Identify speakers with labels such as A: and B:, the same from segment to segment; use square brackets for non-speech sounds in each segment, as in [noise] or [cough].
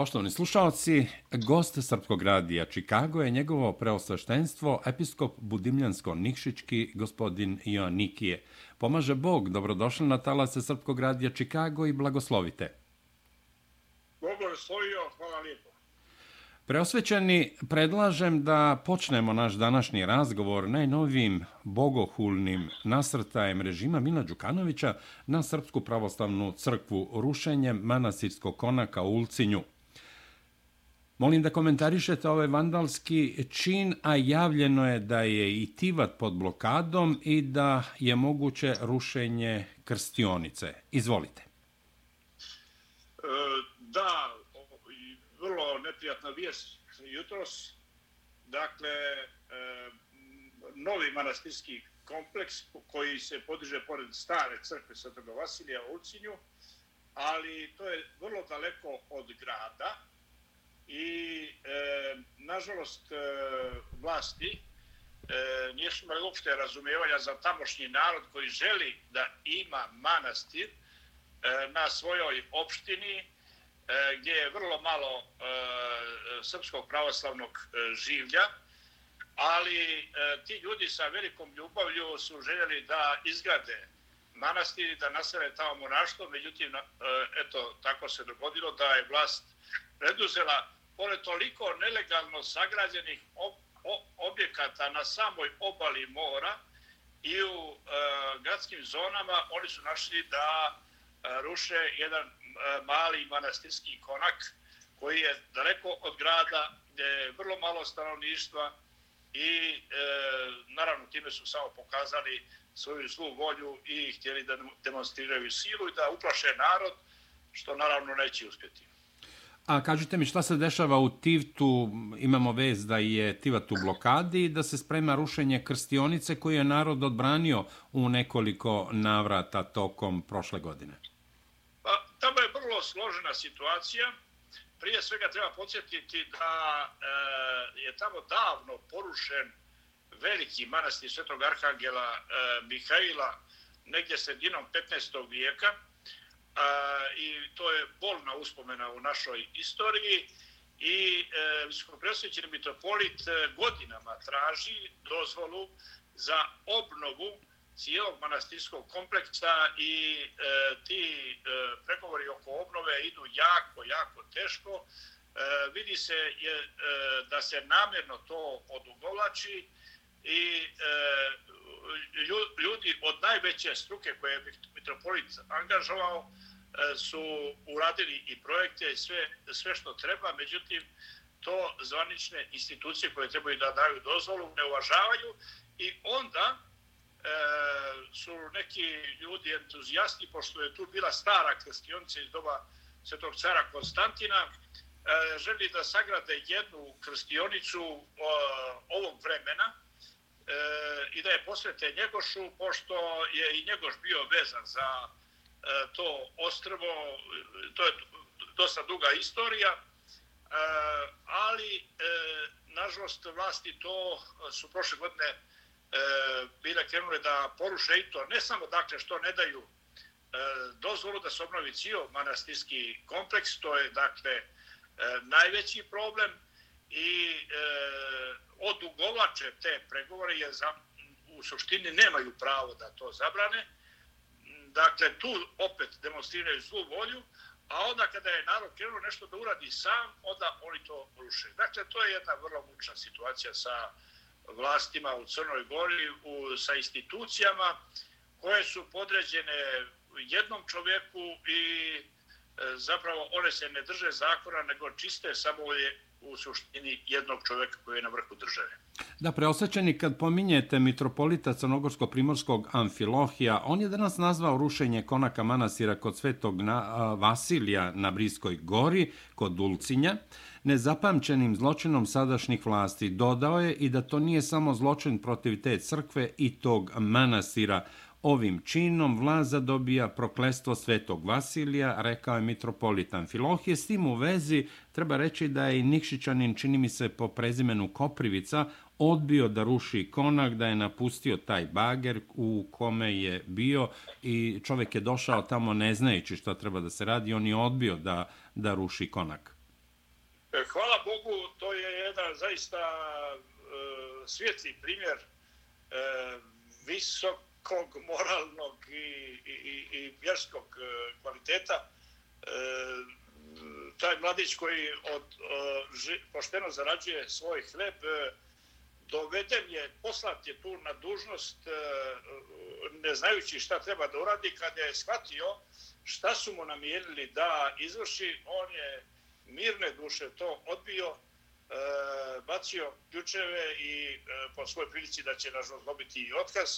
A: Poštovani slušalci, gost Srpskog radija Čikago je njegovo preosveštenstvo episkop Budimljansko-Nikšićki gospodin Joan Nikije. Pomaže Bog, dobrodošli na talase Srpskog radija Čikago i blagoslovite.
B: Bog blagoslovio, hvala lijepo.
A: Preosvećeni, predlažem da počnemo naš današnji razgovor najnovijim bogohulnim nasrtajem režima Mila Đukanovića na Srpsku pravoslavnu crkvu rušenjem manasirskog konaka u Ulcinju. Molim da komentarišete ovaj vandalski čin, a javljeno je da je i Tivat pod blokadom i da je moguće rušenje krstionice. Izvolite.
B: E, da, vrlo neprijatna vijest jutros. Dakle, e, novi manastirski kompleks koji se podiže pored stare crkve Svetoga Vasilija u Ulcinju, ali to je vrlo daleko od grada, i e, nažalost e, vlasti e, nisu imali uopšte razumijevanja za tamošnji narod koji želi da ima manastir e, na svojoj opštini e, gdje je vrlo malo e, srpskog pravoslavnog e, življa ali e, ti ljudi sa velikom ljubavlju su željeli da izgrade manastir da nasele tamo monaštvo. Međutim e, eto tako se dogodilo da je vlast preduzela pored toliko nelegalno sagrađenih objekata na samoj obali mora i u e, gradskim zonama, oni su našli da e, ruše jedan e, mali manastirski konak koji je daleko od grada, gdje je vrlo malo stanovništva i e, naravno time su samo pokazali svoju zlu volju i htjeli da demonstriraju silu i da uplaše narod, što naravno neće uspjeti.
A: A kažite mi šta se dešava u Tivtu, imamo vez da je Tivat u blokadi i da se sprema rušenje krstionice koju je narod odbranio u nekoliko navrata tokom prošle godine.
B: Pa, tamo je vrlo složena situacija. Prije svega treba podsjetiti da e, je tamo davno porušen veliki manastir Svetog Arhangela e, Mihaila negdje sredinom 15. vijeka a, i to je bolna uspomena u našoj istoriji i e, visokopresvećeni mitropolit e, godinama traži dozvolu za obnovu cijelog manastirskog kompleksa i e, ti e, pregovori oko obnove idu jako, jako teško. E, vidi se je, e, da se namjerno to odugovlači i e, ljudi od najveće struke koje je mitropolit angažovao e, su uradili i projekte i sve, sve što treba, međutim, to zvanične institucije koje trebaju da daju dozvolu ne uvažavaju i onda e, su neki ljudi entuzijasti, pošto je tu bila stara krstionica iz doba svetog cara Konstantina, e, želi da sagrade jednu krstionicu e, ovog vremena, E, i da je posvete Njegošu, pošto je i Njegoš bio vezan za e, to ostrvo, e, to je dosta duga istorija, e, ali e, nažalost vlasti to su prošle godine e, bile krenule da poruše i to, ne samo dakle što ne daju e, dozvolu da se obnovi cijel manastirski kompleks, to je dakle e, najveći problem i e, odugovlače te pregovore jer za, u suštini nemaju pravo da to zabrane. Dakle, tu opet demonstriraju zlu volju, a onda kada je narod krenuo nešto da uradi sam, onda oni to ruše. Dakle, to je jedna vrlo mučna situacija sa vlastima u Crnoj Gori, u, sa institucijama koje su podređene jednom čovjeku i e, zapravo one se ne drže zakona, nego čiste samo je u suštini jednog čovjeka koji je na vrhu države.
A: Da, preosjećeni, kad pominjete mitropolita Crnogorsko-Primorskog Amfilohija, on je danas nazvao rušenje konaka manasira kod svetog na, a, Vasilija na Briskoj gori, kod Dulcinja, nezapamćenim zločinom sadašnjih vlasti. Dodao je i da to nije samo zločin protiv te crkve i tog manasira, Ovim činom vlaza dobija proklestvo svetog Vasilija, rekao je mitropolitan Filohije. S tim u vezi treba reći da je i Nikšićanin, čini mi se po prezimenu Koprivica, odbio da ruši konak, da je napustio taj bager u kome je bio i čovjek je došao tamo ne znajući šta treba da se radi, on je odbio da, da ruši konak.
B: E, hvala Bogu, to je jedan zaista e, svijetli primjer e, visokog moralnog i, i, i vjerskog kvaliteta. Taj mladić koji od, e, pošteno zarađuje svoj hleb, e, doveden je, poslat je tu na dužnost e, ne znajući šta treba da uradi, kada je shvatio šta su mu namjerili da izvrši, on je mirne duše to odbio, bacio ključeve i po svojoj prilici da će nažalost dobiti i otkaz.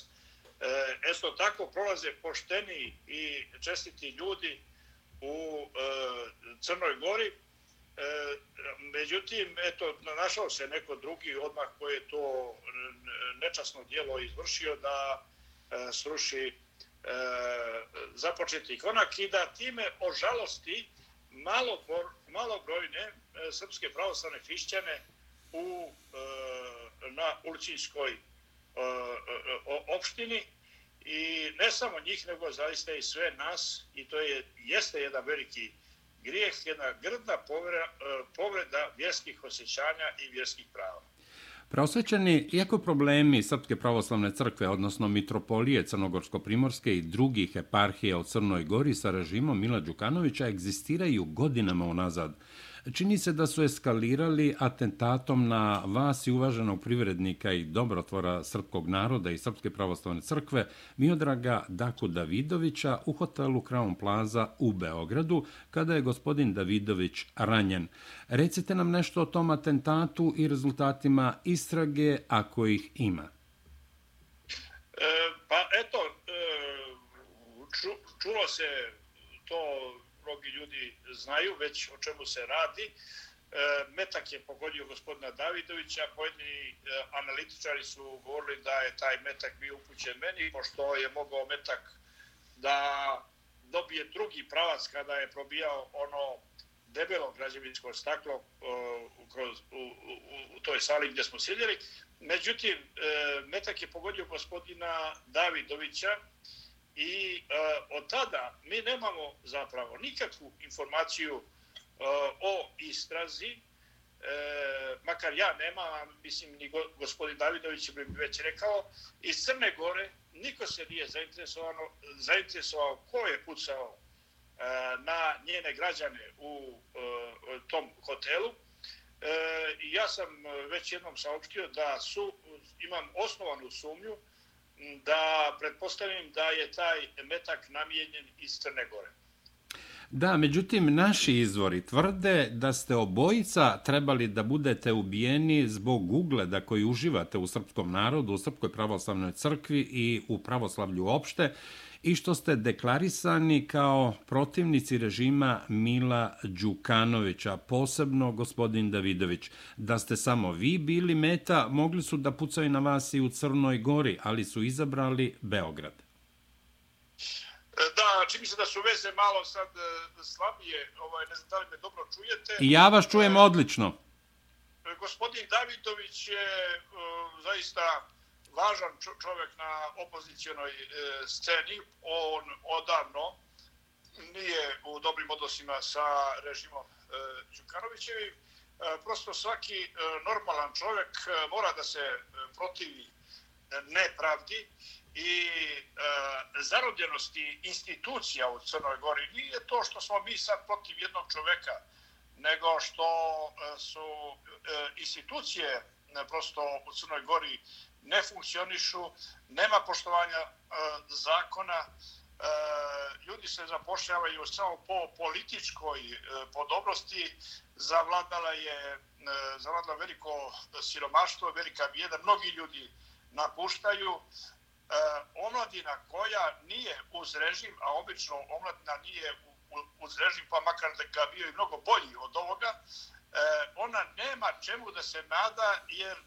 B: Esto eto tako prolaze pošteni i čestiti ljudi u e, Crnoj Gori. E, međutim, eto, našao se neko drugi odmah koji je to nečasno dijelo izvršio da e, sruši započeti konak i da time o žalosti malo, malobrojne e, srpske pravoslavne hrišćane u, e, na Ulčinskoj e, opštini i ne samo njih, nego zaista i sve nas i to je jeste jedan veliki grijeh, jedna grdna povreda, e, povreda vjerskih osjećanja i vjerskih prava.
A: Preosvećeni, iako problemi Srpske pravoslavne crkve, odnosno Mitropolije Crnogorsko-Primorske i drugih eparhija u Crnoj Gori sa režimom Mila Đukanovića egzistiraju godinama unazad, Čini se da su eskalirali atentatom na vas i uvaženog privrednika i dobrotvora srpskog naroda i Srpske pravoslavne crkve Miodraga Daku Davidovića u hotelu Crown Plaza u Beogradu, kada je gospodin Davidović ranjen. Recite nam nešto o tom atentatu i rezultatima istrage, ako ih ima.
B: E, pa eto, e, ču, čulo se to mnogi ljudi znaju već o čemu se radi. E, metak je pogodio gospodina Davidovića, pojedini e, analitičari su govorili da je taj metak bio upućen meni, pošto je mogao metak da dobije drugi pravac kada je probijao ono debelo građevinsko staklo e, kroz, u, u, u toj sali gdje smo sjedili. Međutim, e, metak je pogodio gospodina Davidovića, I e, od tada mi nemamo zapravo nikakvu informaciju e, o istrazi, e, makar ja nemam, mislim ni gospodin Davidović bi već rekao, iz Crne Gore niko se nije zainteresovano, zainteresovao ko je pucao e, na njene građane u e, tom hotelu. E, ja sam već jednom saopštio da su, imam osnovanu sumnju da pretpostavim da je taj metak namijenjen iz Crne Gore.
A: Da, međutim, naši izvori tvrde da ste obojica trebali da budete ubijeni zbog ugleda koji uživate u srpskom narodu, u Srpskoj pravoslavnoj crkvi i u pravoslavlju opšte i što ste deklarisani kao protivnici režima Mila Đukanovića, posebno gospodin Davidović. Da ste samo vi bili meta, mogli su da pucaju na vas i u Crnoj Gori, ali su izabrali Beograd. E,
B: da, čini se da su veze malo sad e, slabije, ovaj, ne znam da li me dobro čujete.
A: Ja vas čujem odlično.
B: E, gospodin Davidović je uh, zaista važan čovjek na opozicijonoj e, sceni. On odavno nije u dobrim odnosima sa režimom e, Đukanovićevim. E, prosto svaki e, normalan čovjek e, mora da se e, protivi nepravdi i e, zarobljenosti institucija u Crnoj Gori. Nije to što smo mi sad protiv jednog čovjeka, nego što e, su e, institucije e, prosto u Crnoj Gori ne funkcionišu, nema poštovanja e, zakona, e, ljudi se zapošljavaju samo po političkoj e, podobrosti, zavladala je e, zavladala veliko siromaštvo, velika bijeda, mnogi ljudi napuštaju. E, omladina koja nije uz režim, a obično omladina nije uz režim, pa makar da ga bio i mnogo bolji od ovoga, E, ona nema čemu da se nada jer e,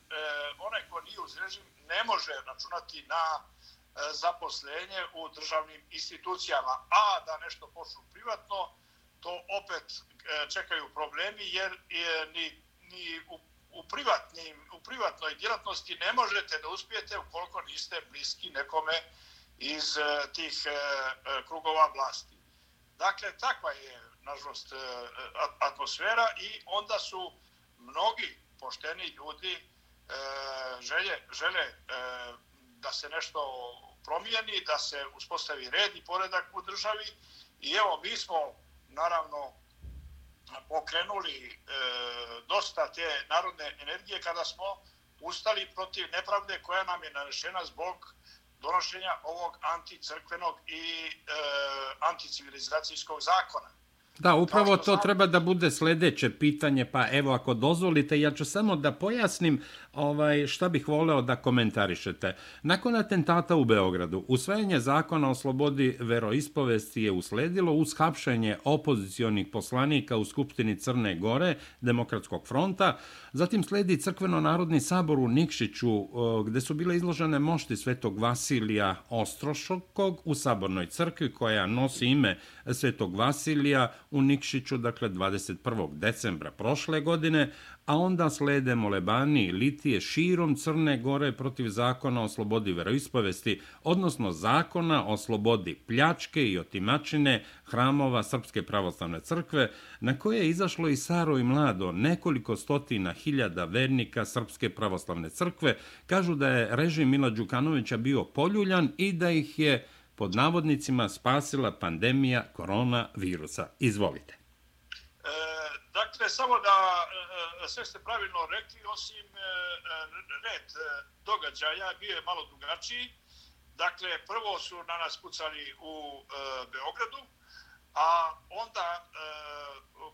B: onaj ko nije uz režim ne može računati na e, zaposlenje u državnim institucijama. A da nešto počnu privatno, to opet čekaju problemi jer ni, ni u, u, privatnim, u privatnoj djelatnosti ne možete da uspijete ukoliko niste bliski nekome iz tih krugova vlasti. Dakle, takva je nažalost, e, e, atmosfera i onda su mnogi pošteni ljudi e, želje, žele da se nešto promijeni, da se uspostavi red i poredak u državi. I evo, mi smo, naravno, pokrenuli e, dosta te narodne energije kada smo ustali protiv nepravde koja nam je narešena zbog donošenja ovog anticrkvenog i e, anticivilizacijskog zakona.
A: Da, upravo to treba da bude sljedeće pitanje, pa evo ako dozvolite, ja ću samo da pojasnim ovaj, šta bih voleo da komentarišete. Nakon atentata u Beogradu, usvajanje zakona o slobodi veroispovesti je usledilo uz hapšenje opozicijonih poslanika u Skupštini Crne Gore, Demokratskog fronta, zatim sledi Crkveno-narodni sabor u Nikšiću, gde su bile izložene mošti svetog Vasilija Ostrošokog u sabornoj crkvi koja nosi ime svetog Vasilija u Nikšiću, dakle 21. decembra prošle godine, a onda slede molebani i je širom Crne Gore protiv zakona o slobodi veroispovesti, odnosno zakona o slobodi pljačke i otimačine hramova Srpske pravoslavne crkve, na koje je izašlo i Saro i Mlado nekoliko stotina hiljada vernika Srpske pravoslavne crkve, kažu da je režim Mila Đukanovića bio poljuljan i da ih je pod navodnicima spasila pandemija koronavirusa. Izvolite.
B: Dakle, samo da eh, eh, sve ste pravilno rekli, osim eh, red događaja bio je malo drugačiji. Dakle, prvo su na nas pucali u Beogradu, a onda,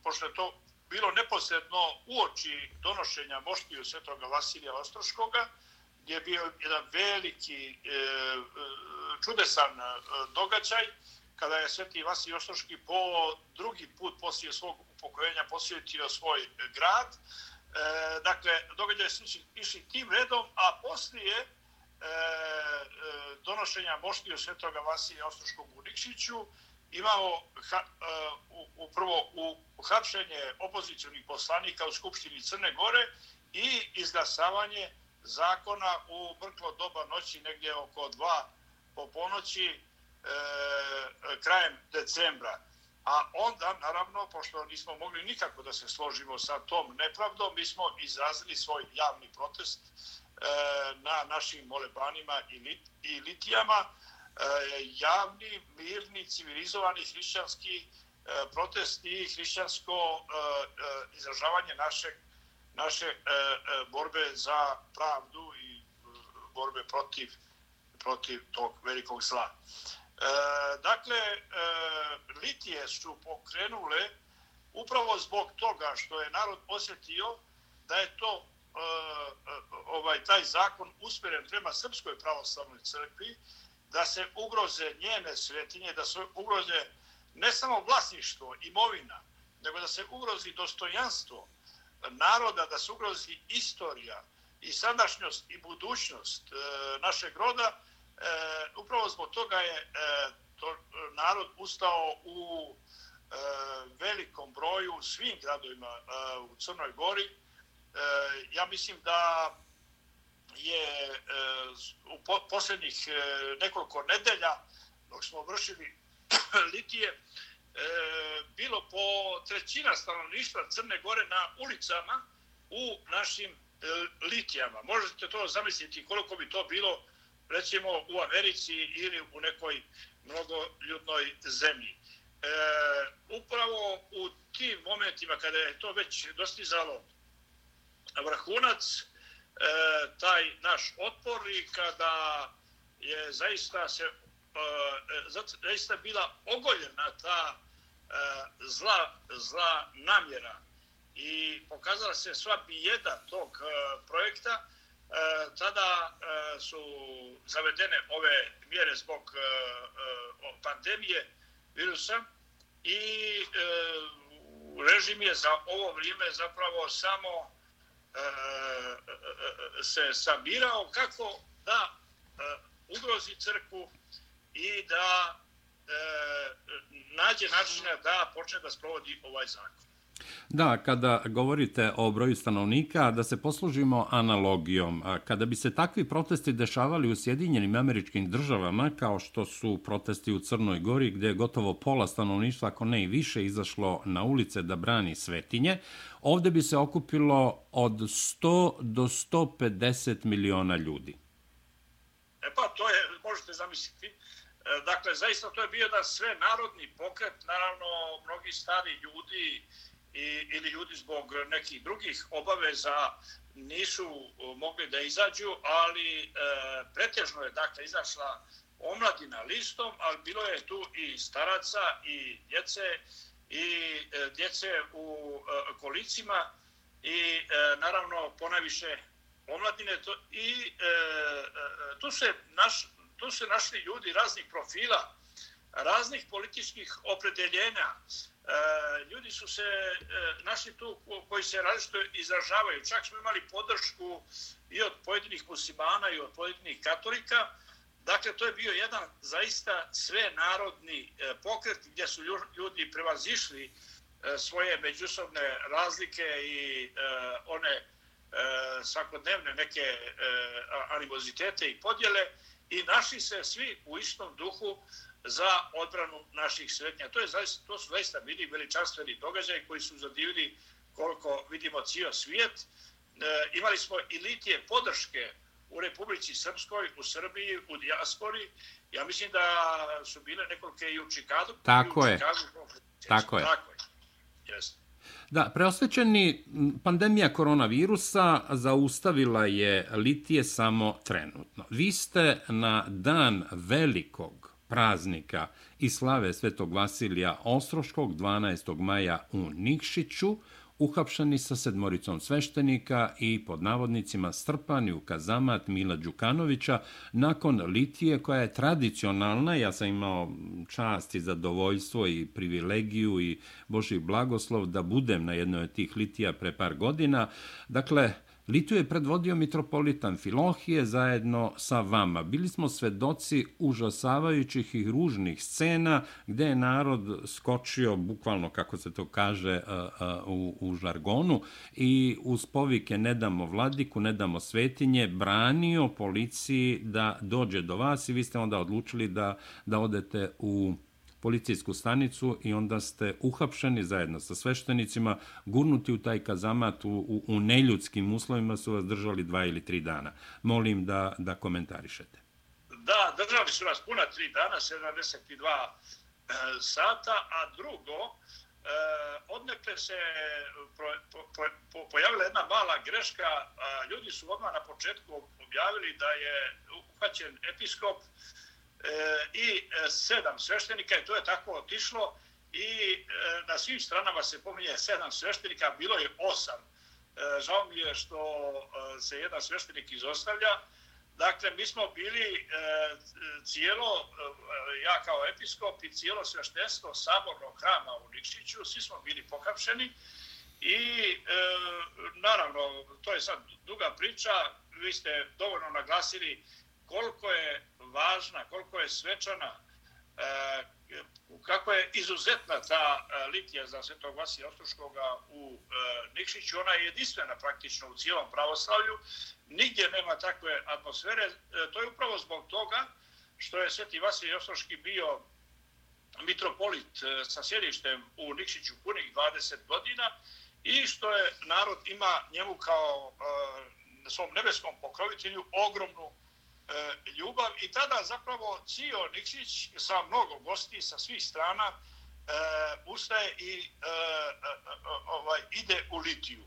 B: pošto je to bilo neposredno uoči donošenja moštiju svetoga Vasilija Ostroškoga, gdje je bio jedan veliki čudesan događaj kada je Sveti Vasilij Ostroški po drugi put poslije svog upokojenja posjetio svoj e, grad. E, dakle, događaj su išli tim redom, a poslije e, e donošenja moštio Svetoga Vasilija Ostroškog u Nikšiću imamo ha, e, uprvo u hapšenje opozicijalnih poslanika u Skupštini Crne Gore i izglasavanje zakona u mrklo doba noći negdje oko dva po ponoći e, krajem decembra. A onda, naravno, pošto nismo mogli nikako da se složimo sa tom nepravdom, mi smo izrazili svoj javni protest e, na našim molebanima i, lit, i litijama. E, javni, mirni, civilizovani hrišćanski e, protest i hrišćansko e, e, izražavanje našeg, naše e, e, borbe za pravdu i e, borbe protiv protiv tog velikog zla. E, E, dakle, e, litije su pokrenule upravo zbog toga što je narod osjetio da je to e, e, ovaj taj zakon usmjeren prema Srpskoj pravoslavnoj crkvi, da se ugroze njene svetinje, da se ugroze ne samo vlasništvo, imovina, nego da se ugrozi dostojanstvo naroda, da se ugrozi istorija i sadašnjost i budućnost e, našeg roda, E, upravo zbog toga je e, to, e, narod ustao u e, velikom broju u svim gradovima e, u Crnoj Gori. E, ja mislim da je e, u po, posljednjih e, nekoliko nedelja, dok smo vršili [clears throat] litije, e, bilo po trećina stanovništva Crne Gore na ulicama u našim e, litijama. Možete to zamisliti koliko bi to bilo recimo u Americi ili u nekoj mnogoljudnoj zemlji. E, upravo u tim momentima kada je to već dostizalo vrhunac, e, taj naš otpor i kada je zaista se e, zaista bila ogoljena ta e, zla, zla namjera i pokazala se sva bijeda tog e, projekta, E, E, tada e, su zavedene ove mjere zbog e, pandemije virusa i režim je za ovo vrijeme zapravo samo se sabirao kako da ugrozi crku i da nađe načina da počne da sprovodi ovaj zakon.
A: Da, kada govorite o broju stanovnika, da se poslužimo analogijom. Kada bi se takvi protesti dešavali u Sjedinjenim američkim državama, kao što su protesti u Crnoj Gori, gdje je gotovo pola stanovništva, ako ne i više, izašlo na ulice da brani svetinje, ovdje bi se okupilo od 100 do 150 miliona ljudi.
B: E pa, to je, možete zamisliti, e, Dakle, zaista to je bio da sve narodni pokret, naravno, mnogi stari ljudi, i, ili ljudi zbog nekih drugih obaveza nisu e, mogli da izađu, ali e, pretežno je dakle izašla omladina listom, ali bilo je tu i staraca i djece i e, djece u e, kolicima i e, naravno ponajviše omladine. To, i e, e, e tu se naš tu se našli ljudi raznih profila raznih političkih opredeljenja e, ljudi su se e, našli tu koji se različito izražavaju. Čak smo imali podršku i od pojedinih muslimana i od pojedinih katolika. Dakle, to je bio jedan zaista sve narodni e, pokret gdje su ljudi prevazišli svoje međusobne razlike i one svakodnevne neke animozitete i podjele i našli se svi u istom duhu za odbranu naših svetnja. To, je to su zaista bili veličanstveni događaj koji su zadivili koliko vidimo cijel svijet. E, imali smo i litije podrške u Republici Srpskoj, u Srbiji, u dijaspori. Ja mislim da su bile nekolike i u Čikagu.
A: Tako je. Tako je. Tako je.
B: Yes.
A: Da, preosvećeni pandemija koronavirusa zaustavila je litije samo trenutno. Vi ste na dan velikog praznika i slave Svetog Vasilija Ostroškog 12. maja u Nikšiću, uhapšani sa sedmoricom sveštenika i pod navodnicima strpani u kazamat Mila Đukanovića nakon litije koja je tradicionalna, ja sam imao čast i zadovoljstvo i privilegiju i Boži blagoslov da budem na jednoj od tih litija pre par godina. Dakle, Litu je predvodio mitropolitan Filohije zajedno sa vama. Bili smo svedoci užasavajućih i ružnih scena gde je narod skočio, bukvalno kako se to kaže u, u žargonu, i uz povike ne damo vladiku, ne damo svetinje, branio policiji da dođe do vas i vi ste onda odlučili da, da odete u policijsku stanicu i onda ste uhapšeni zajedno sa sveštenicima, gurnuti u taj kazamat u, u, u neljudskim uslovima su vas držali dva ili tri dana. Molim da, da komentarišete.
B: Da, držali su nas puna tri dana, 72 e, sata, a drugo, e, odnekle se pro, po, po, po, pojavila jedna mala greška, a ljudi su odmah na početku objavili da je uhvaćen episkop, E, E, i e, sedam sveštenika i to je tako otišlo i e, na svim stranama se pominje sedam sveštenika, bilo je osam. Žao mi je što se jedan sveštenik izostavlja. Dakle, mi smo bili cijelo, ja kao episkop i cijelo sveštenstvo sabornog hrama u Nikšiću, svi smo bili pokapšeni i naravno, to je sad duga priča, vi ste dovoljno naglasili koliko je važna, koliko je svečana, e, kako je izuzetna ta e, litija za Svetog Vasija Ostruškoga u e, Nikšiću. Ona je jedinstvena praktično u cijelom pravoslavlju. Nigdje nema takve atmosfere. To je upravo zbog toga što je Sveti Vasilij Ostroški bio mitropolit sa sjedištem u Nikšiću punih 20 godina i što je narod ima njemu kao svom nebeskom pokrovitelju ogromnu E, ljubav i tada zapravo Cio Nikšić sa mnogo gosti sa svih strana e, ustaje i e, e, e, ovaj ide u litiju.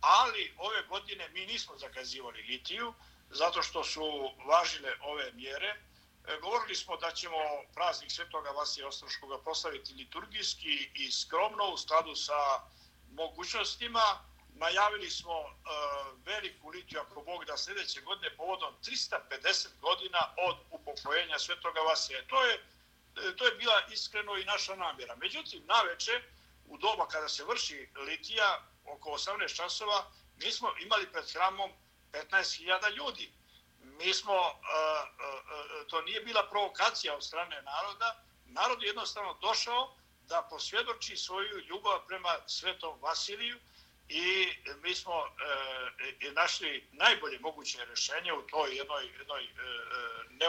B: Ali ove godine mi nismo zakazivali litiju zato što su važile ove mjere. Govorili smo da ćemo praznik Svetoga Vasija Ostroškoga proslaviti liturgijski i skromno u skladu sa mogućnostima najavili smo uh, veliku litiju, ako Bog da sljedeće godine, povodom 350 godina od upokojenja Svetoga Vasija. To je, e, to je bila iskreno i naša namjera. Međutim, na veče, u doba kada se vrši litija, oko 18 časova, mi smo imali pred hramom 15.000 ljudi. Mi smo, uh, uh, uh, to nije bila provokacija od strane naroda, narod je jednostavno došao da posvjedoči svoju ljubav prema svetom Vasiliju i mi smo e, našli najbolje moguće rješenje u toj jednoj, jednoj eh, eh, e, ne,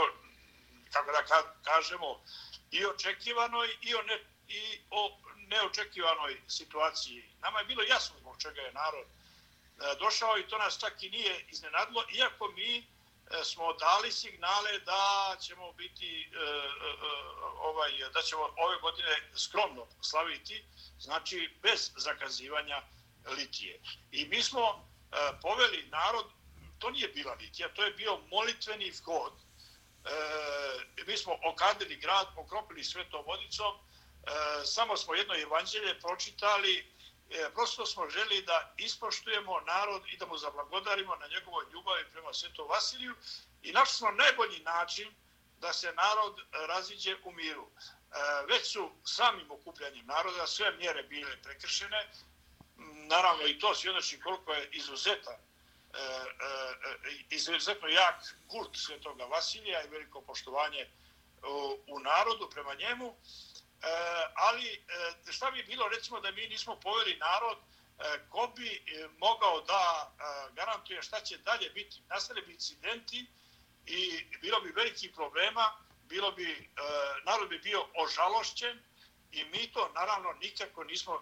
B: kako da kažemo, i očekivanoj i o, ne, i o neočekivanoj situaciji. Nama je bilo jasno zbog čega je narod došao i to nas čak i nije iznenadilo, iako mi smo dali signale da ćemo biti ovaj da ćemo ove godine skromno slaviti, znači bez zakazivanja litije. I mi smo e, poveli narod, to nije bila litija, to je bio molitveni vhod. E, mi smo okadili grad, pokropili svetom vodicom, E, samo smo jedno evanđelje pročitali, e, prosto smo želi da ispoštujemo narod i da mu zablagodarimo na njegovoj ljubavi prema Svetom Vasiliju i našli smo najbolji način da se narod raziđe u miru. E, već su samim okupljanjem naroda sve mjere bile prekršene, naravno i to svjedoči koliko je izuzeta e, e, e, izuzetno jak kult Svetoga Vasilija i veliko poštovanje u narodu prema njemu. E, ali šta bi bilo recimo da mi nismo poveli narod ko bi mogao da garantuje šta će dalje biti nastali bi incidenti i bilo bi veliki problema bilo bi narod bi bio ožalošćen i mi to naravno nikako nismo e,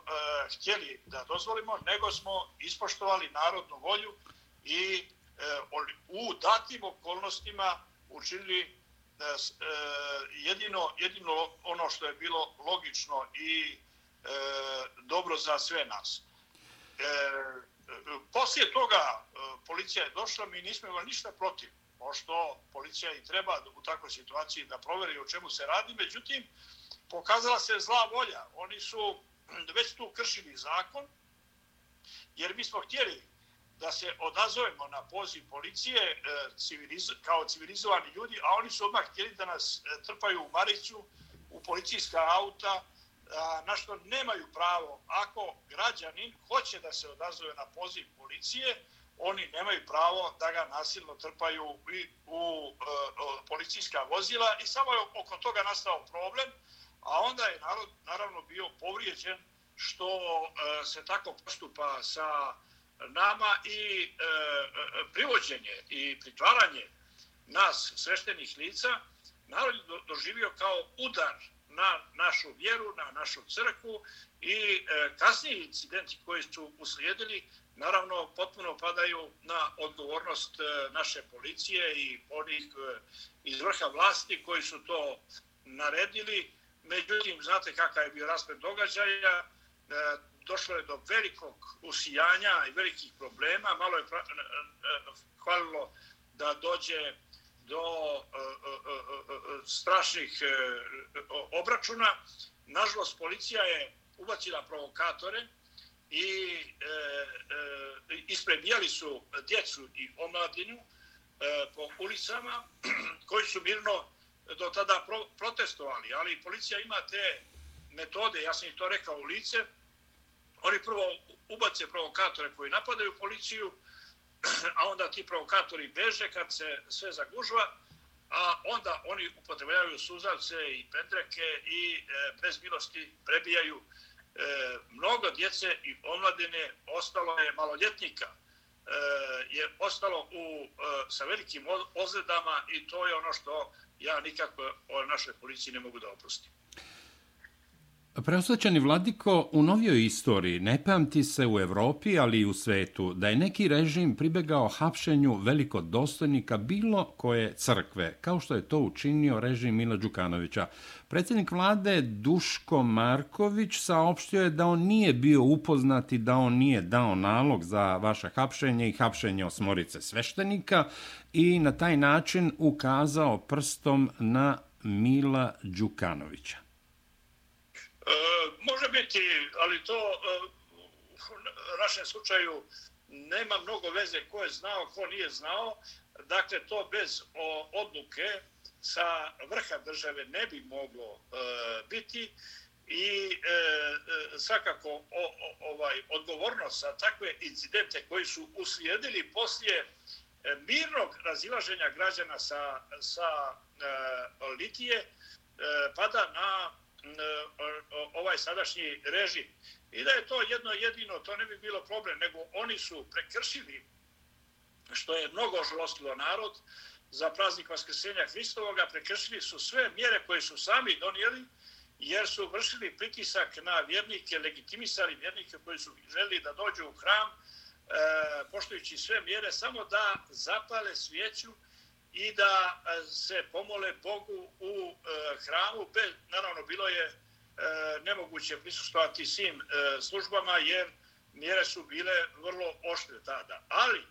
B: htjeli da dozvolimo nego smo ispoštovali narodnu volju i e, u datim okolnostima učinili e, e, jedino, jedino ono što je bilo logično i e, dobro za sve nas. E, poslije toga e, policija je došla, mi nismo imali ništa protiv, pošto policija i treba u takvoj situaciji da proveri o čemu se radi, međutim, pokazala se zla volja. Oni su već tu kršili zakon, jer mi smo htjeli da se odazovemo na poziv policije e, civiliz kao civilizovani ljudi, a oni su odmah htjeli da nas e, trpaju u Maricu, u policijska auta, na što nemaju pravo. Ako građanin hoće da se odazove na poziv policije, oni nemaju pravo da ga nasilno trpaju u, e, u policijska vozila i samo je oko toga nastao problem, a onda je narod naravno bio povrijeđen što e, se tako postupa sa nama i e, e, privođenje i pritvaranje nas sveštenih lica narod je doživio kao udar na našu vjeru, na našu crkvu i e, kasniji incidenti koji su uslijedili naravno potpuno padaju na odgovornost e, naše policije i onih e, iz vrha vlasti koji su to naredili. Međutim, znate kakav je bio raspred događaja, e, došlo je do velikog usijanja i velikih problema. Malo je hvalilo e, e, da dođe do strašnih obračuna. Nažalost, policija je ubacila provokatore i isprebijali su djecu i omladinu po ulicama [clears throat] koji su mirno do tada protestovali. Ali policija ima te metode, ja sam im to rekao u lice, oni prvo ubace provokatore koji napadaju policiju, [clears throat] a onda ti provokatori beže kad se sve zagužva, a onda oni upotrebljavaju suzavce i pendreke i e, bez milosti prebijaju e, mnogo djece i omladine, ostalo je maloljetnika, e, je ostalo u, e, sa velikim ozledama i to je ono što ja nikako o našoj policiji ne mogu da oprostim.
A: Preosvećani vladiko, u novijoj istoriji ne pamti se u Evropi, ali i u svetu, da je neki režim pribegao hapšenju velikodostojnika bilo koje crkve, kao što je to učinio režim Mila Đukanovića. Predsjednik vlade Duško Marković saopštio je da on nije bio upoznati, da on nije dao nalog za vaše hapšenje i hapšenje osmorice sveštenika i na taj način ukazao prstom na Mila Đukanovića.
B: E, može biti, ali to e, u našem slučaju nema mnogo veze ko je znao, ko nije znao. Dakle, to bez odluke sa vrha države ne bi moglo e, biti i e, svakako ovaj odgovornost za takve incidente koji su uslijedili poslije mirnog razilaženja građana sa, sa Litije pada na ovaj sadašnji režim. I da je to jedno jedino, to ne bi bilo problem, nego oni su prekršili, što je mnogo žalostilo narod, za praznik Vaskrsenja Hristovoga, prekršili su sve mjere koje su sami donijeli, jer su vršili pritisak na vjernike, legitimisali vjernike koji su želi da dođu u hram, e, poštujući sve mjere, samo da zapale svijeću i da e, se pomole Bogu u e, hramu. Bez, naravno, bilo je e, nemoguće prisustovati svim službama, jer mjere su bile vrlo oštre tada. Ali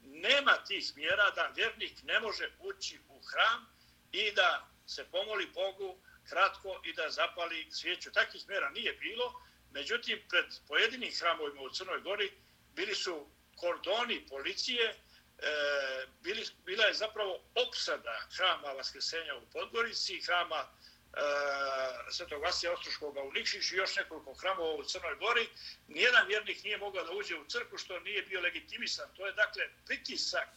B: nema tih mjera da vjernik ne može ući u hram i da se pomoli Bogu kratko i da zapali svijeću. Takih mjera nije bilo, međutim, pred pojedinim hramovima u Crnoj Gori bili su kordoni policije, e, bili, bila je zapravo opsada hrama Vaskrsenja u Podgorici, hrama e, Svetog Vasija Ostroškoga u Nikšiću i još nekoliko hramova u Crnoj Gori. Nijedan vjernik nije mogao da uđe u crku što nije bio legitimisan. To je dakle pritisak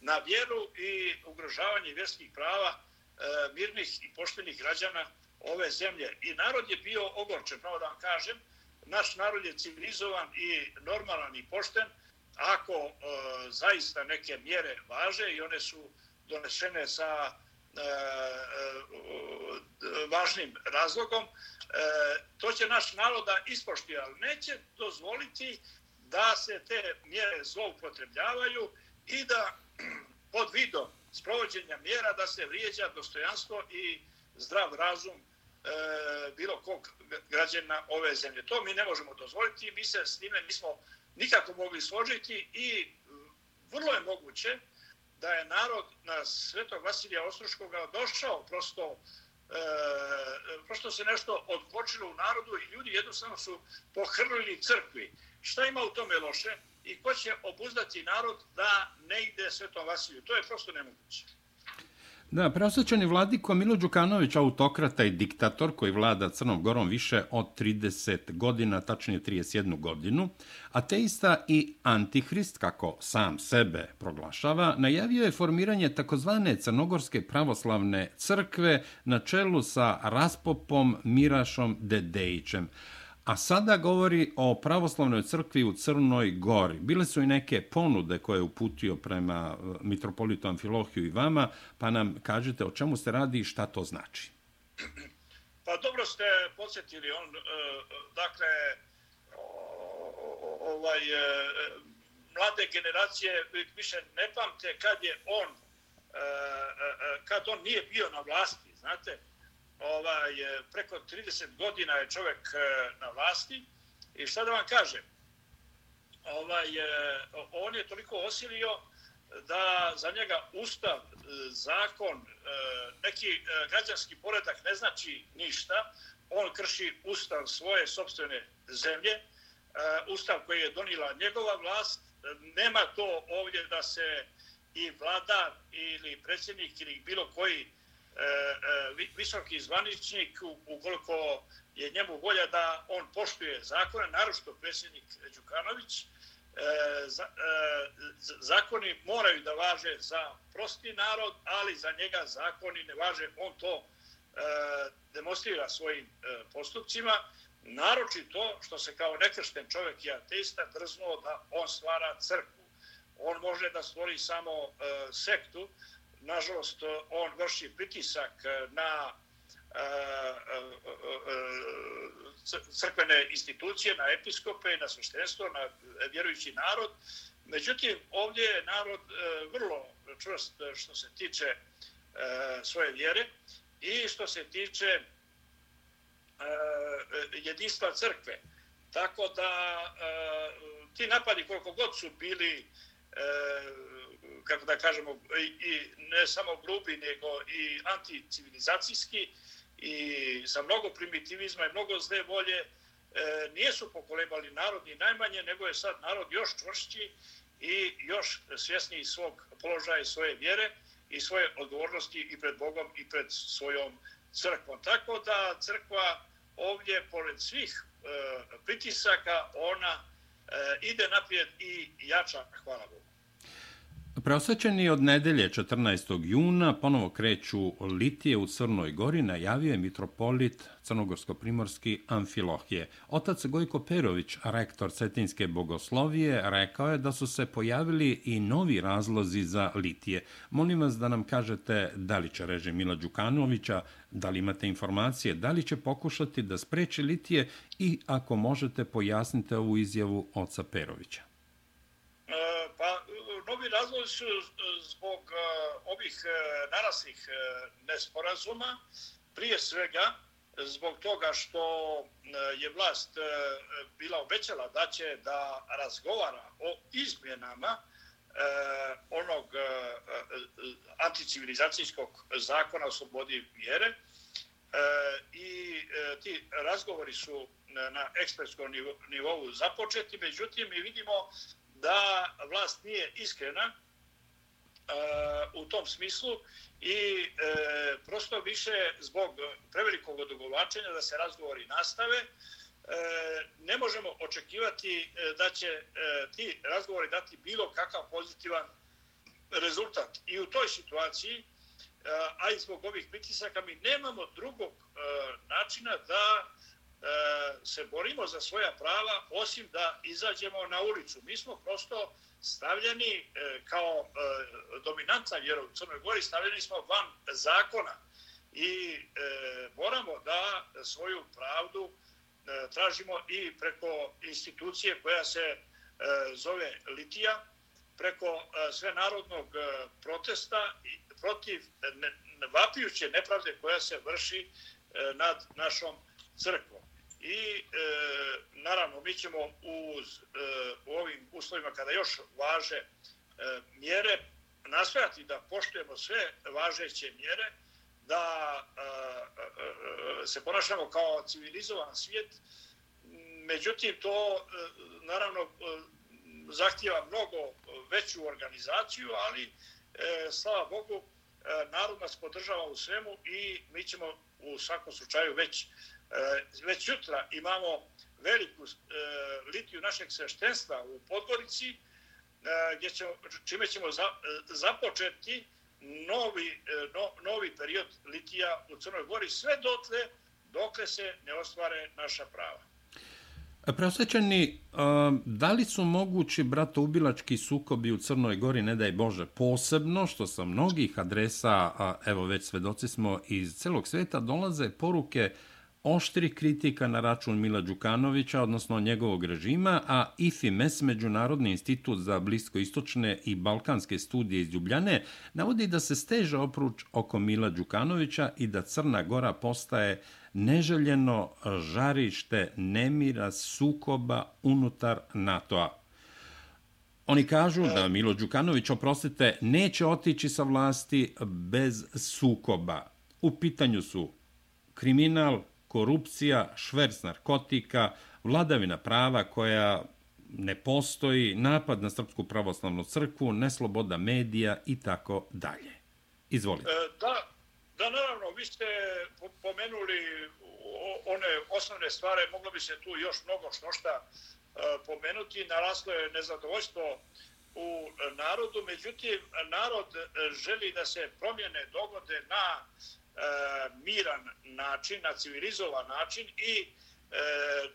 B: na vjeru i ugrožavanje vjerskih prava E, mirnih i poštenih građana ove zemlje. I narod je bio ogorčen, pravo da vam kažem. Naš narod je civilizovan i normalan i pošten ako e, zaista neke mjere važe i one su donesene sa e, e, važnim razlogom, e, to će naš narod da ispoštuje, ali neće dozvoliti da se te mjere zloupotrebljavaju i da pod vidom sprovođenja mjera da se vrijeđa dostojanstvo i zdrav razum e, bilo kog građana ove zemlje. To mi ne možemo dozvoliti, mi se s time nismo nikako mogli složiti i mm, vrlo je moguće da je narod na Svetog Vasilija Ostroškoga došao prosto e, prosto se nešto odpočilo u narodu i ljudi jednostavno su pohrlili crkvi. Šta ima u tome loše? i ko će obuzdati narod da ne ide Svetom Vasiliju. To je prosto nemoguće.
A: Da, preosjećani vladiko Milo Đukanović, autokrata i diktator koji vlada Crnom Gorom više od 30 godina, tačnije 31 godinu, ateista i antihrist, kako sam sebe proglašava, najavio je formiranje takozvane Crnogorske pravoslavne crkve na čelu sa Raspopom Mirašom Dedejićem. A sada govori o pravoslavnoj crkvi u Crnoj Gori. Bile su i neke ponude koje je uputio prema e, mitropolitu Amfilohiju i vama, pa nam kažete o čemu se radi i šta to znači.
B: Pa dobro ste podsjetili. On, e, dakle, ovaj, e, mlade generacije više ne pamte kad je on kad on nije bio na vlasti, znate, ovaj, e, preko 30 godina je čovjek e, na vlasti i šta da vam kažem, ovaj, e, on je toliko osilio da za njega ustav, zakon, neki građanski poredak ne znači ništa. On krši ustav svoje sobstvene zemlje, ustav koji je donila njegova vlast. Nema to ovdje da se i vladar ili predsjednik ili bilo koji E, e, visoki zvaničnik, ukoliko je njemu volja da on poštuje zakone, naročito predsjednik Đukanović, e, e zakoni moraju da važe za prosti narod, ali za njega zakoni ne važe. On to demonstrira svojim postupcima, naročito što se kao nekršten čovjek i ateista drznuo da on stvara crkvu. On može da stvori samo sektu, nažalost, eh, on vrši pritisak eh, na eh, crkvene institucije, na episkope, na sveštenstvo, na vjerujući narod. Međutim, ovdje je narod vrlo čvrst što se tiče svoje vjere i što se tiče jedinstva crkve. Tako da ti napadi koliko god su bili E, kako da kažemo, i ne samo grubi, nego i anticivilizacijski i sa mnogo primitivizma i mnogo zle volje, e, nijesu pokolebali narod ni najmanje, nego je sad narod još čvršći i još svjesniji svog položaja i svoje vjere i svoje odgovornosti i pred Bogom i pred svojom crkvom. Tako da crkva ovdje, pored svih e, pritisaka, ona e, ide naprijed i jača, hvala Bogu.
A: Preosvećeni od nedelje 14. juna ponovo kreću litije u Crnoj Gori, najavio je mitropolit Crnogorsko-Primorski Amfilohije. Otac Gojko Perović, rektor Cetinske bogoslovije, rekao je da su se pojavili i novi razlozi za litije. Molim vas da nam kažete da li će režim Mila Đukanovića, da li imate informacije, da li će pokušati da spreči litije i ako možete pojasnite ovu izjavu oca Perovića e,
B: novi razlozi su e, zbog e, ovih e, narasnih naraslih nesporazuma, prije svega zbog toga što je vlast bila obećala da će da razgovara o izmjenama onog anticivilizacijskog zakona o slobodi vjere. I ti razgovori su na ekspertskom nivou započeti, međutim mi vidimo da vlast nije iskrena uh, u tom smislu i uh, prosto više zbog prevelikog odugovlačenja da se razgovori nastave, e, ne možemo očekivati da će ti razgovori dati bilo kakav pozitivan rezultat. I u toj situaciji, a i zbog ovih pritisaka, mi nemamo drugog načina da E, se borimo za svoja prava osim da izađemo na ulicu. Mi smo prosto stavljeni e, kao e, dominantna vjera u Crnoj Gori, stavljeni smo van zakona i moramo da svoju pravdu tražimo i preko institucije koja se zove Litija, preko sve narodnog protesta protiv vapijuće nepravde koja se vrši nad našom crkvom. I e, naravno mi ćemo uz, e, u ovim uslovima kada još važe e, mjere nastojati da poštujemo sve važeće mjere, da e, e, se ponašamo kao civilizovan svijet. Međutim, to e, naravno e, zahtjeva mnogo veću organizaciju, ali e, slava Bogu, e, narod nas podržava u svemu i mi ćemo u svakom slučaju već E, već jutra imamo veliku e, litiju našeg sveštenstva u Podgorici, e, gdje ćemo, čime ćemo za, započeti novi, no, novi period litija u Crnoj Gori, sve dotle dokle se ne ostvare naša prava.
A: Preosjećani, da li su mogući bratoubilački sukobi u Crnoj Gori, ne daj Bože, posebno što sa mnogih adresa, evo već svedoci smo iz celog sveta, dolaze poruke oštri kritika na račun Mila Đukanovića, odnosno njegovog režima, a IFIMES, Međunarodni institut za bliskoistočne i balkanske studije iz Ljubljane, navodi da se steže opruč oko Mila Đukanovića i da Crna Gora postaje neželjeno žarište nemira sukoba unutar NATO-a. Oni kažu da Milo Đukanović, oprostite, neće otići sa vlasti bez sukoba. U pitanju su kriminal, korupcija, šverc narkotika, vladavina prava koja ne postoji, napad na Srpsku pravoslavnu crkvu, nesloboda medija i tako dalje. Izvolite. E,
B: da, da, naravno, vi ste pomenuli one osnovne stvari, moglo bi se tu još mnogo što šta e, pomenuti, naraslo je nezadovoljstvo u narodu, međutim, narod e, želi da se promjene dogode na E, miran način, na civilizovan način i e,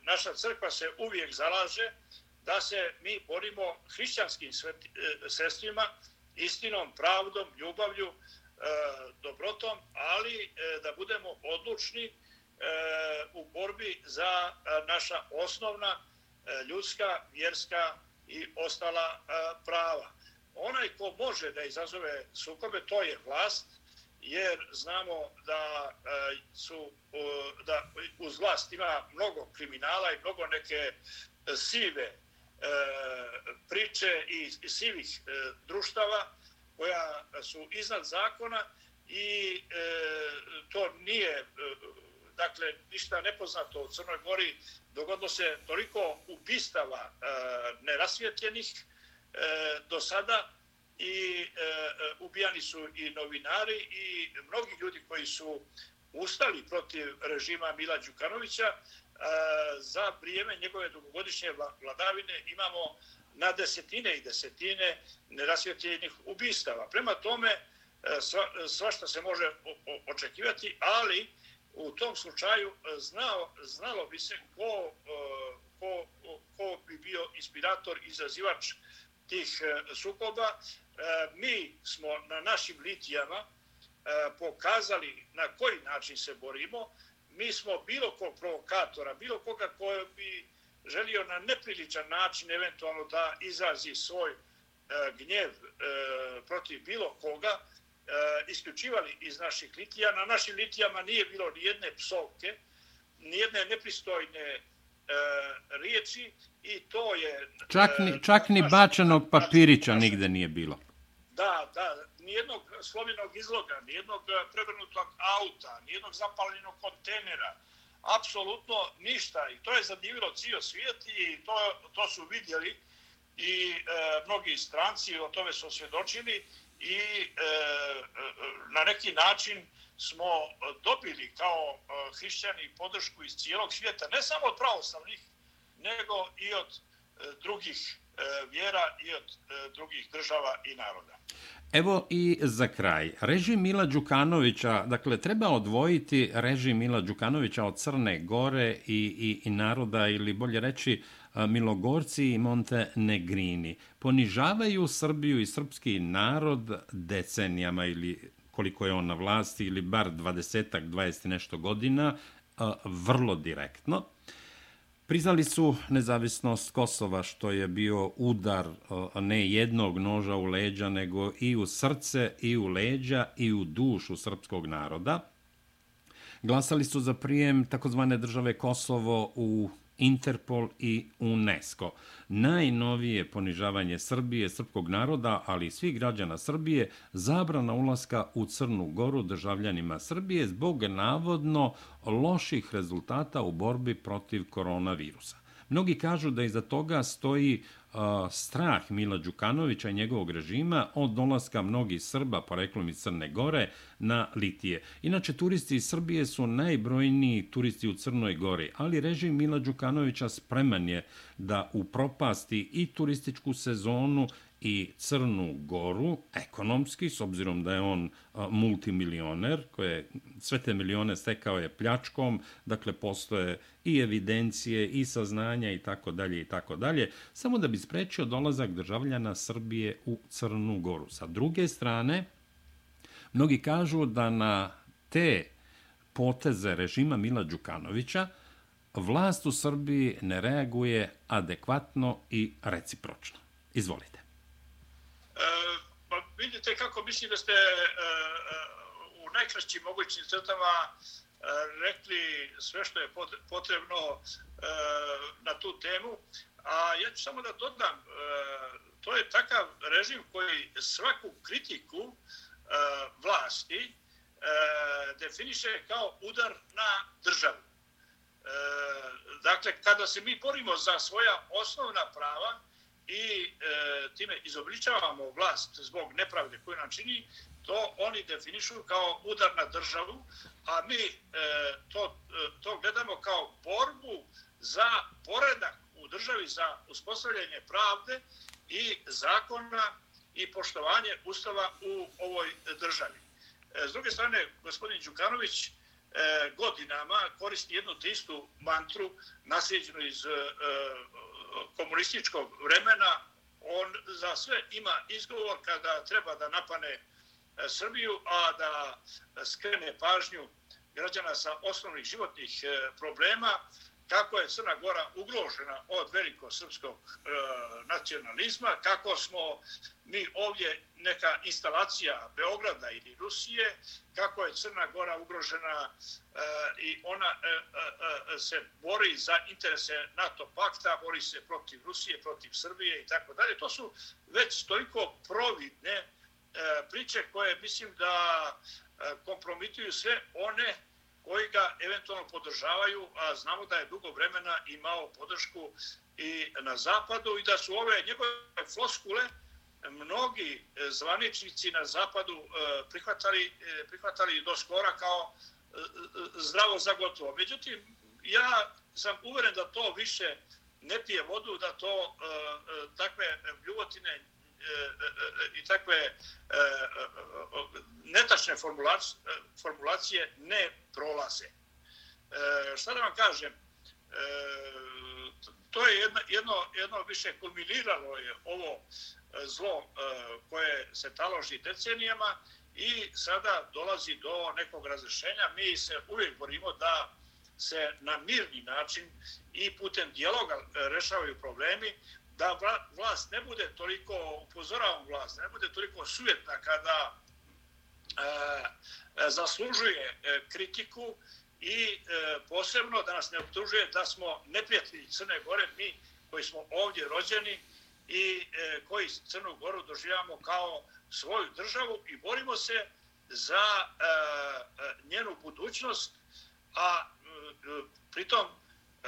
B: naša crkva se uvijek zalaže da se mi borimo hrišćanskim e, sredstvima, istinom, pravdom, ljubavlju, e, dobrotom, ali da budemo odlučni u borbi za naša osnovna ljudska, vjerska i ostala prava. Onaj ko može da izazove sukobe, to je vlast, jer znamo da e, su da uz vlast ima mnogo kriminala i mnogo neke e, sive e, priče i sivih e, društava koja su iznad zakona i to nije dakle ništa nepoznato u Crnoj Gori. Dogodilo se toliko ubistava nerasvjetljenih do sada i e, e, ubijani su i novinari i mnogi ljudi koji su ustali protiv režima Mila Đukanovića, e, za vrijeme njegove dugogodišnje vladavine imamo na desetine i desetine nerasvjetljenih ubistava. Prema tome, e, sva, svašta se može očekivati, ali u tom slučaju znao, znalo bi se ko, ko, ko bi bio inspirator, izazivač tih sukoba. E, mi smo na našim litijama e, pokazali na koji način se borimo. Mi smo bilo kog provokatora, bilo koga koji bi želio na nepriličan način eventualno da izrazi svoj e, gnjev protiv bilo koga, isključivali iz naših litija. Na našim litijama nije bilo ni jedne psovke, ni jedne nepristojne riječi i to je...
A: Čak ni, čak ni bačenog papirića nigde nije bilo.
B: Da, da, nijednog slovenog izloga, nijednog prevrnutog auta, nijednog zapaljenog kontenera, apsolutno ništa. I to je zadivilo cijel svijet i to, to su vidjeli i e, mnogi stranci o tome su osvjedočili i e, na neki način smo e, dobili kao e, hrišćani podršku iz cijelog svijeta, ne samo od pravoslavnih, nego i od e, drugih vjera i od drugih država i naroda.
A: Evo i za kraj. Režim Mila Đukanovića, dakle, treba odvojiti režim Mila Đukanovića od Crne Gore i, i, i naroda, ili bolje reći, Milogorci i Monte Negrini. Ponižavaju Srbiju i srpski narod decenijama ili koliko je on na vlasti, ili bar 20-ak, 20 nešto godina, vrlo direktno. Priznali su nezavisnost Kosova, što je bio udar ne jednog noža u leđa, nego i u srce, i u leđa, i u dušu srpskog naroda. Glasali su za prijem takozvane države Kosovo u Interpol i UNESCO. Najnovije ponižavanje Srbije, srpskog naroda, ali i svih građana Srbije, zabrana ulaska u Crnu Goru državljanima Srbije zbog navodno loših rezultata u borbi protiv koronavirusa. Mnogi kažu da iza toga stoji strah Mila Đukanovića i njegovog režima od dolaska mnogih Srba, poreklom iz Crne Gore, na Litije. Inače, turisti iz Srbije su najbrojniji turisti u Crnoj Gori, ali režim Mila Đukanovića spreman je da upropasti i turističku sezonu i Crnu Goru ekonomski, s obzirom da je on multimilioner, koje sve te milione stekao je pljačkom, dakle postoje i evidencije i saznanja i tako dalje i tako dalje, samo da bi sprečio dolazak državljana Srbije u Crnu Goru. Sa druge strane, mnogi kažu da na te poteze režima Mila Đukanovića vlast u Srbiji ne reaguje adekvatno i recipročno. Izvolite.
B: Vidite kako mislim da ste e, e, u najkraćim mogućim crtama e, rekli sve što je potrebno na tu temu. A ja ću samo da dodam, to je takav režim koji svaku kritiku vlasti definiše kao udar na državu. Dakle, kada se mi borimo za svoja osnovna prava, i e, time izobličavamo vlast zbog nepravde koju nam čini, to oni definišu kao udar na državu, a mi e, to, e, to gledamo kao borbu za poredak u državi, za uspostavljanje pravde i zakona i poštovanje ustava u ovoj državi. E, s druge strane, gospodin Đukanović e, godinama koristi jednu istu mantru nasljeđenu iz e, komunističkog vremena, on za sve ima izgovor kada treba da napane e, Srbiju, a da e, skrene pažnju građana sa osnovnih životnih e, problema, kako je Crna Gora ugrožena od velikog srpskog e, nacionalizma, kako smo mi ovdje neka instalacija Beograda ili Rusije, kako je Crna Gora ugrožena e, i ona e, e, e, se bori za interese NATO pakta, bori se protiv Rusije, protiv Srbije i tako dalje. To su već toliko providne e, priče koje mislim da e, kompromituju sve one koji ga eventualno podržavaju, a znamo da je dugo vremena imao podršku i na zapadu i da su ove njegove floskule mnogi e, zvaničnici na zapadu e, prihvatali, e, prihvatali do skora kao zdravo za gotovo. Međutim, ja sam uveren da to više ne pije vodu, da to takve bljuvotine i takve e, e, e, netačne formulacije ne prolaze. Šta da vam kažem, to je jedno, jedno, jedno više kulminiralo je ovo zlo koje se taloži decenijama i sada dolazi do nekog razrešenja. Mi se uvijek borimo da se na mirni način i putem dijaloga rešavaju problemi, da vlast ne bude toliko, upozoravam vlast, ne bude toliko sujetna kada e, e zaslužuje e, kritiku i e, posebno da nas ne obtužuje da smo neprijatelji Crne Gore, mi koji smo ovdje rođeni i e, koji Crnu Goru doživljamo kao svoju državu i borimo se za e, e, njenu budućnost, a e, pritom E,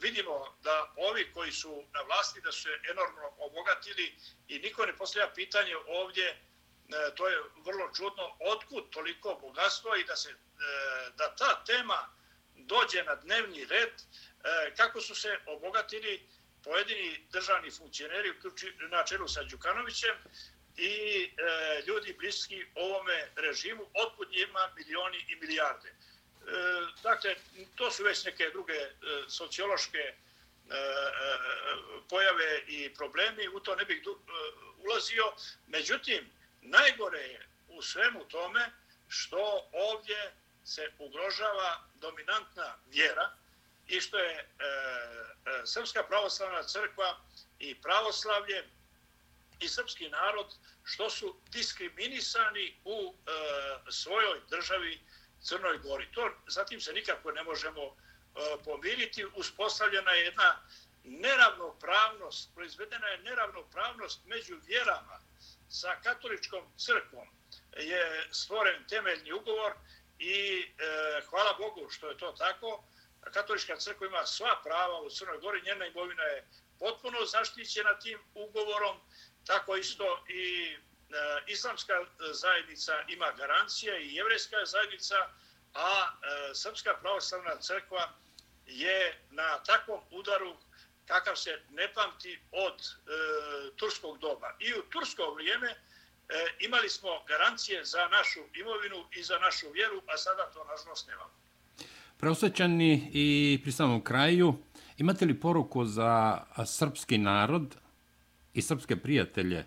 B: vidimo da ovi koji su na vlasti da su se enormno obogatili i niko ne postavlja pitanje ovdje, e, to je vrlo čudno, otkud toliko bogatstvo i da se e, da ta tema dođe na dnevni red, kako su se obogatili pojedini državni funkcioneri na čelu sa Đukanovićem, i ljudi bliski ovome režimu, otkud njima milioni i milijarde. E, dakle, to su već neke druge e, sociološke e, e, pojave i problemi, u to ne bih ulazio. Međutim, najgore je u svemu tome što ovdje se ugrožava dominantna vjera i što je e, Srpska pravoslavna crkva i pravoslavlje i srpski narod što su diskriminisani u e, svojoj državi Crnoj Gori. To zatim se nikako ne možemo e, pomiriti. Uspostavljena je jedna neravnopravnost, proizvedena je neravnopravnost među vjerama sa katoličkom crkvom. Je stvoren temeljni ugovor i e, hvala Bogu što je to tako. Katolička crkva ima sva prava u Crnoj Gori, njena imovina je potpuno zaštićena tim ugovorom tako isto i E, islamska e, zajednica ima garancija i jevrejska zajednica, a e, Srpska pravoslavna crkva je na takvom udaru kakav se ne pamti od e, turskog doba. I u tursko vrijeme e, imali smo garancije za našu imovinu i za našu vjeru, a sada to nažalost nemamo.
A: Preosvećani i pri samom kraju, imate li poruku za srpski narod, i srpske prijatelje,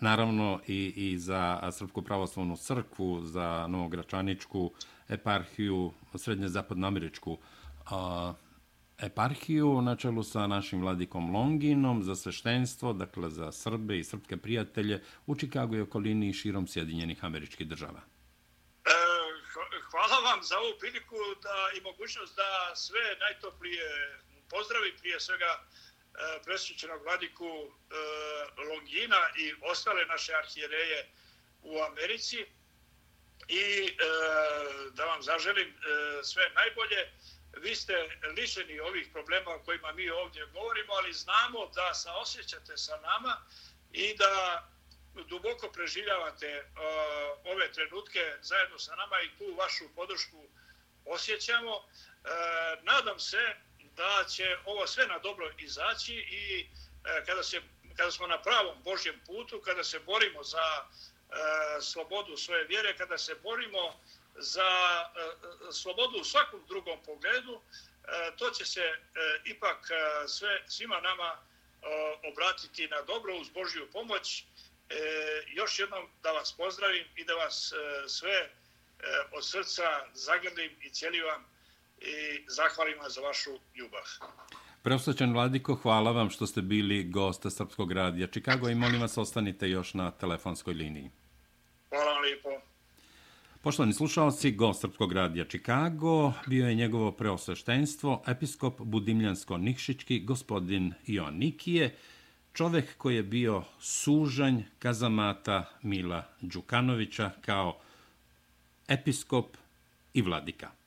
A: naravno i, i za Srpsku pravoslavnu crkvu, za Novogračaničku eparhiju, srednje zapadnoameričku a, eparhiju na čelu sa našim vladikom Longinom za sveštenstvo, dakle za Srbe i srpske prijatelje u Čikagu i okolini i širom Sjedinjenih američkih država.
B: E, hvala vam za ovu priliku da i mogućnost da sve najtoplije pozdravi prije svega E, E, presvećenog vladiku e, Longina i ostale naše arhijereje u Americi i e, da vam zaželim sve najbolje. Vi ste lišeni ovih problema o kojima mi ovdje govorimo, ali znamo da se osjećate sa nama i da duboko preživljavate ove trenutke zajedno sa nama i tu vašu podršku osjećamo. Nadam se da će ovo sve na dobro izaći i e, kada, se, kada smo na pravom Božjem putu, kada se borimo za e, slobodu svoje vjere, kada se borimo za e, slobodu u svakom drugom pogledu, e, to će se e, ipak e, sve, svima nama e, obratiti na dobro uz Božju pomoć. E, još jednom da vas pozdravim i da vas e, sve e, od srca zagrlim i cijeli vam i zahvalim za vašu ljubav.
A: Preostaćan Vladiko, hvala vam što ste bili gosta Srpskog radija Čikago i molim vas ostanite još na telefonskoj liniji.
B: Hvala vam lijepo.
A: Poštovani slušalci, gost Srpskog radija Čikago bio je njegovo preosveštenstvo, episkop Budimljansko-Nikšićki, gospodin Ion Nikije, čovek koji je bio sužanj kazamata Mila Đukanovića kao episkop i vladika.